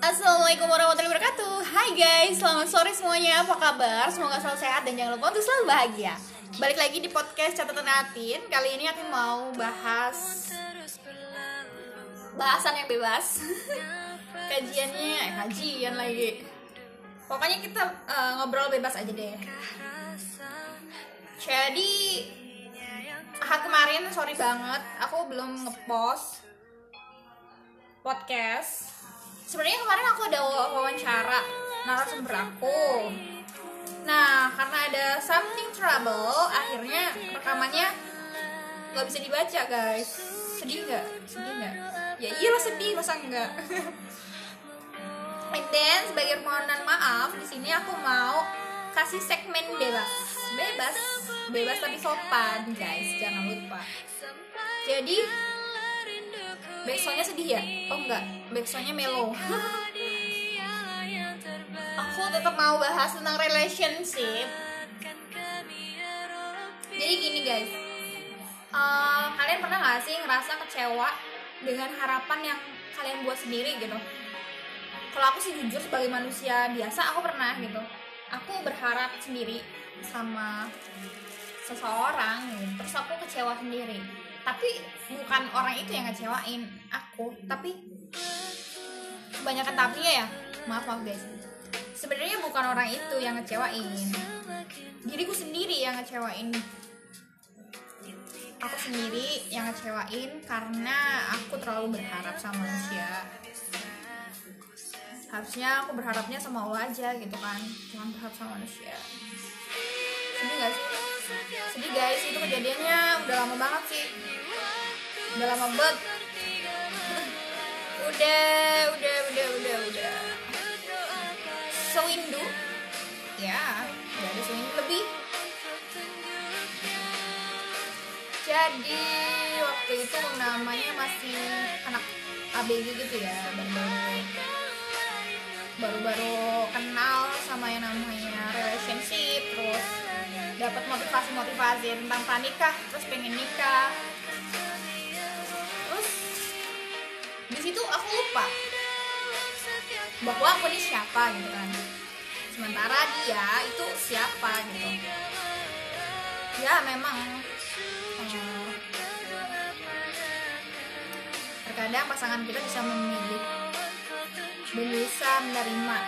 Assalamualaikum warahmatullahi wabarakatuh. Hai guys, selamat sore semuanya. Apa kabar? Semoga selalu sehat dan jangan lupa untuk selalu bahagia. Balik lagi di podcast catatan Atin. Kali ini Atin mau bahas Bahasan yang bebas. Kajiannya, kajian lagi. Pokoknya kita eh, ngobrol bebas aja deh. Jadi Ahad kemarin, sorry banget Aku belum ngepost Podcast sebenarnya kemarin aku ada wawancara narasumber aku. Nah karena ada something trouble akhirnya rekamannya nggak bisa dibaca guys. Sedih nggak? Sedih nggak? Ya iyalah sedih masa enggak and then sebagai permohonan maaf di sini aku mau kasih segmen bebas. Bebas. Bebas tapi sopan guys. Jangan lupa. Jadi Backsoundnya sedih ya? Oh enggak, backsoundnya melo Aku tetap mau bahas tentang relationship. Jadi gini guys. Uh, Kalian pernah gak sih ngerasa kecewa dengan harapan yang kalian buat sendiri gitu? Kalau aku sih jujur sebagai manusia biasa aku pernah gitu. Aku berharap sendiri sama seseorang. Terus aku kecewa sendiri tapi bukan orang itu yang ngecewain aku tapi kebanyakan tapi ya. Maaf maaf guys. Sebenarnya bukan orang itu yang ngecewain. Diriku sendiri yang ngecewain. Aku sendiri yang ngecewain karena aku terlalu berharap sama manusia. Harusnya aku berharapnya sama Allah aja gitu kan. Jangan berharap sama manusia. Sedih gak sih? Sedih guys. Itu kejadiannya udah lama banget sih udah lama banget. Udah udah udah udah udah. Sewindu. Ya udah ada sewindu. Lebih? Jadi waktu itu namanya masih anak ABG gitu ya baru-baru. Baru-baru kenal sama yang namanya relationship terus dapat motivasi-motivasi tentang pranikah terus pengen nikah di situ aku lupa bahwa aku ini siapa gitu kan. Sementara dia itu siapa gitu. Ya memang. Terkadang pasangan kita bisa memilih bisa menerima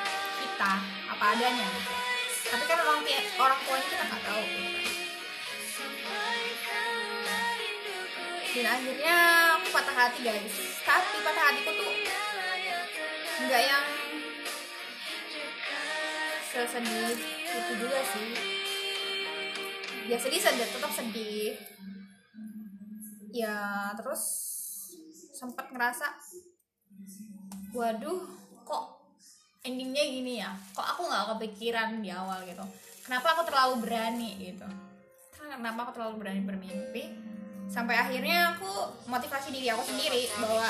kita apa adanya. Gitu tapi kan orang orang tuanya kita nggak tahu dan akhirnya aku patah hati guys. Tapi patah hatiku tuh nggak yang sesedih itu juga sih. Ya sedih sedih tetap sedih. Ya terus sempat ngerasa waduh kok endingnya gini ya? Kok aku nggak kepikiran di awal gitu? Kenapa aku terlalu berani? Gitu. Kenapa aku terlalu berani bermimpi sampai akhirnya aku motivasi diri aku sendiri bahwa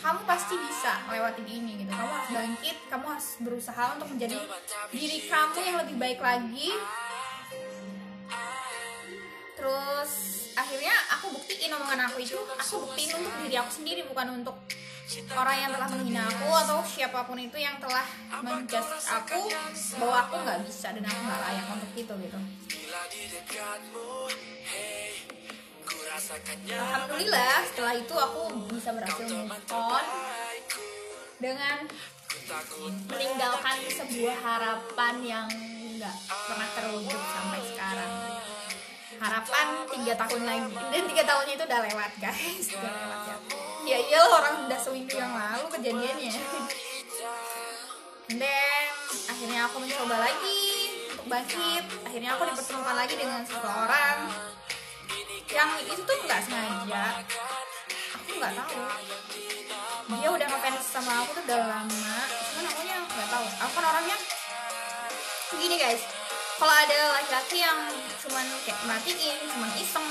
kamu pasti bisa lewatin ini gitu. Kamu harus bangkit kamu harus berusaha untuk menjadi diri kamu yang lebih baik lagi. Terus akhirnya aku buktiin omongan aku itu aku buktiin untuk diri aku sendiri bukan untuk orang yang telah menghina aku atau siapa pun itu yang telah menjudge aku bahwa aku nggak bisa dan aku nggak layak untuk itu gitu Alhamdulillah setelah itu aku bisa berhasil move on dengan meninggalkan sebuah harapan yang nggak pernah terwujud sampai sekarang. Harapan tiga tahun lagi. Dan tiga tahunnya itu udah lewat guys. Udah lewat ya. Ya iyalah orang udah seminggu yang lalu kejadiannya. Dan akhirnya aku mencoba lagi untuk bangkit. Akhirnya aku dipertemukan lagi dengan seseorang yang itu tuh nggak sengaja. Aku nggak tahu. Dia udah ngefans sama aku tuh udah lama. Cuman aku nya nggak tahu. Aku kan orangnya begini guys. Kalau ada laki-laki yang cuman kayak merhatiin cuman iseng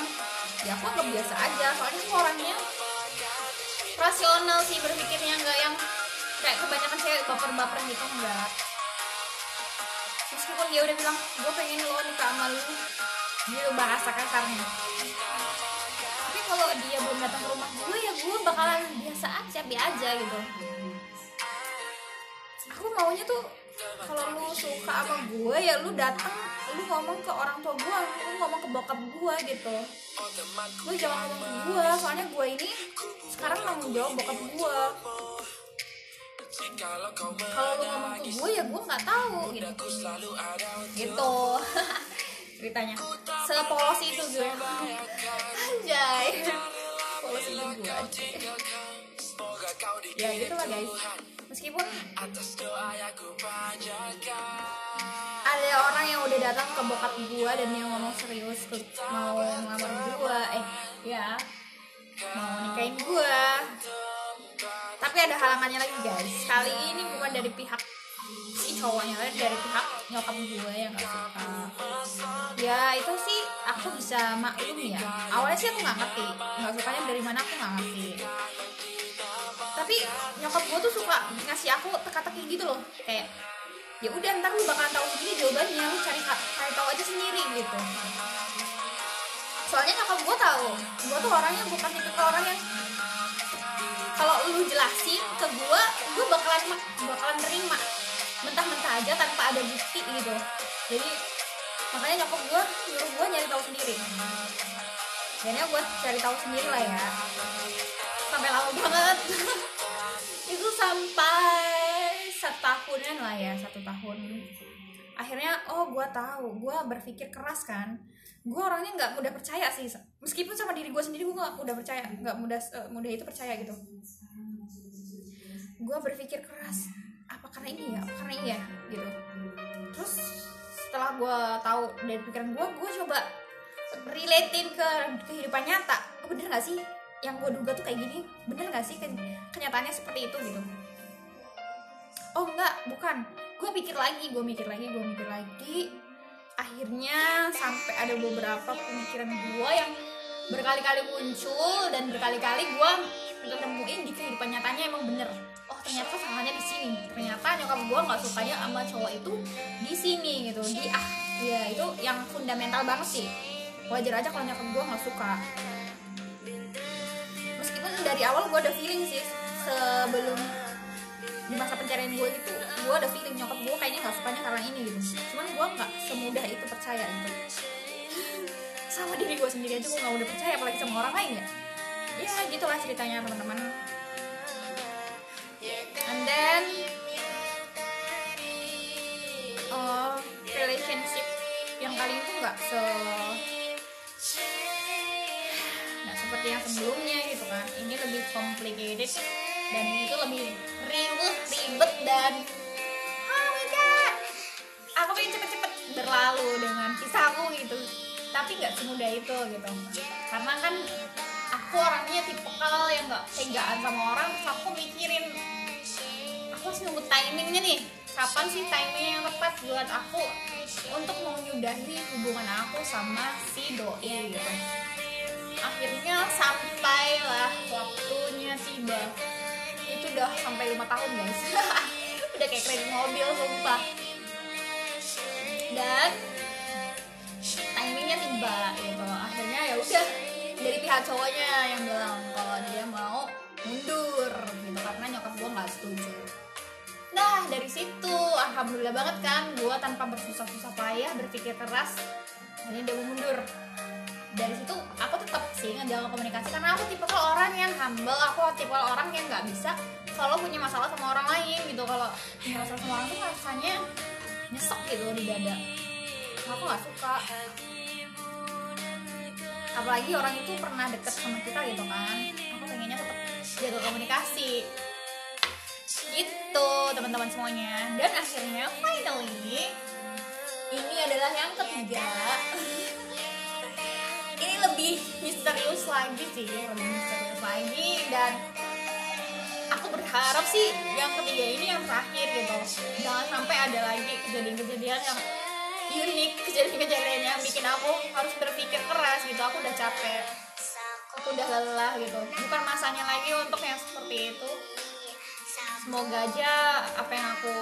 ya aku anggap biasa aja. Soalnya aku orangnya rasional sih berpikirnya nggak yang kayak kebanyakan cewek baper-baper gitu enggak meskipun dia udah bilang gue pengen lo nikah sama lu gitu bahasa kasarnya tapi kalau dia belum datang ke rumah gue ya gue bakalan biasa aja biasa aja gitu. Maunya tuh kalau lu suka sama gue ya lu datang lu ngomong ke orang tua gue lu ngomong ke bokap gue gitu. Lu jangan ngomong ke gue soalnya gue ini sekarang tanggung jawab bokap gue kalau lu ngomong ke gue ya gue nggak tahu gitu. Gitu ceritanya. Sepolos itu gue. Anjay. Polos itu gue ya gitu lah guys. Meskipun ada orang yang udah datang ke bokap gue dan dia ngomong serius ke mau ngelamar gue eh ya mau nikahin gue tapi ada halangannya lagi guys. Kali ini bukan dari pihak si cowoknya dari pihak nyokap gue yang gak suka. Ya itu sih aku bisa maklum ya. Awalnya sih aku nggak ngerti. Nggak sukanya dari mana aku nggak ngerti. Tapi nyokap gue tuh suka ngasih aku teka-teki gitu loh. Kayak ya udah ntar lu bakalan tahu sendiri jawabannya. Lu cari cari tahu aja sendiri gitu. Soalnya nyokap gue tahu. Gue tuh orangnya bukan tipe orang yang kalau lu jelasin ke gue ada bukti gitu. Jadi makanya nyokap gue nyuruh gue nyari tahu sendiri. Akhirnya gue cari tahu sendiri lah ya. Sampai lama banget. Itu sampai setahunan lah ya satu tahun. Akhirnya oh gue tahu. Gue berpikir keras kan. Gue orangnya nggak mudah percaya sih. Meskipun sama diri gue sendiri gue nggak mudah percaya. Nggak mudah uh, mudah itu percaya gitu. Gue berpikir keras karena ini ya apa karena ini ya gitu. Terus setelah gue tahu dari pikiran gue gue coba relatein ke kehidupan nyata. Oh, bener gak sih? Yang gue duga tuh kayak gini bener gak sih kenyataannya seperti itu gitu. Oh enggak bukan. Gue pikir lagi gue mikir lagi gue mikir lagi. Akhirnya sampai ada beberapa pemikiran gue yang berkali-kali muncul dan berkali-kali gue ketemuin di kehidupan nyatanya emang bener oh ternyata salahnya di sini. Ternyata nyokap gue nggak sukanya sama cowok itu di sini gitu. Di ah ya itu yang fundamental banget sih. Wajar aja kalau nyokap gue nggak suka. Meskipun dari awal gue ada feeling sih sebelum di masa pencarian gue gitu gue ada feeling nyokap gue kayaknya nggak sukanya karena ini gitu. Cuman gue nggak semudah itu percaya gitu. Sama diri gue sendiri aja gue nggak udah percaya apalagi sama orang lain ya. Ya gitulah ceritanya teman-teman and then uh, relationship yang kali itu nggak se nggak seperti yang sebelumnya gitu kan. Ini lebih complicated dan itu lebih ribet ribet dan oh my god aku pengen cepet-cepet berlalu dengan kisahku gitu. Tapi nggak semudah itu gitu. Karena kan aku orangnya tipikal yang nggak tegaan sama orang aku mikirin harus nunggu timingnya nih. Kapan sih timing yang tepat buat aku untuk menyudahi hubungan aku sama si doi gitu. Akhirnya sampailah waktunya tiba itu udah sampai lima tahun guys. Udah kayak kredit mobil sumpah. Dan timingnya tiba gitu. Akhirnya ya udah dari pihak cowoknya yang bilang kalau dia mau mundur gitu. Karena dari situ. Alhamdulillah banget kan gue tanpa bersusah-susah payah berpikir keras ini dia mundur. Dari situ aku tetap sih ngejaga komunikasi karena aku tipe orang yang humble aku tipe orang yang nggak bisa kalau punya masalah sama orang lain gitu. Kalau punya masalah sama orang tuh rasanya nyesek gitu di dada. Aku nggak suka. Apalagi orang itu pernah deket sama kita gitu kan. Aku pengennya tetap jaga komunikasi gitu teman-teman semuanya. Dan akhirnya finally ini adalah yang ketiga. Ini lebih misterius lagi sih lebih misterius lagi. Dan aku berharap sih yang ketiga ini yang terakhir gitu. Jangan sampai ada lagi kejadian-kejadian yang unik kejadian-kejadian yang bikin aku harus berpikir keras gitu. Aku udah capek. Aku udah lelah gitu. Bukan masanya lagi untuk yang seperti itu semoga aja apa yang aku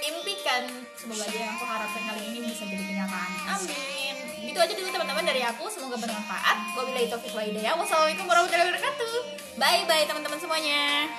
impikan semoga aja yang aku harapkan kali ini bisa jadi kenyataan. Amin. Itu aja dulu teman-teman dari aku. Semoga bermanfaat. Wabillahi taufiq wa hidayah. Wassalamualaikum warahmatullahi wabarakatuh. Bye bye teman-teman semuanya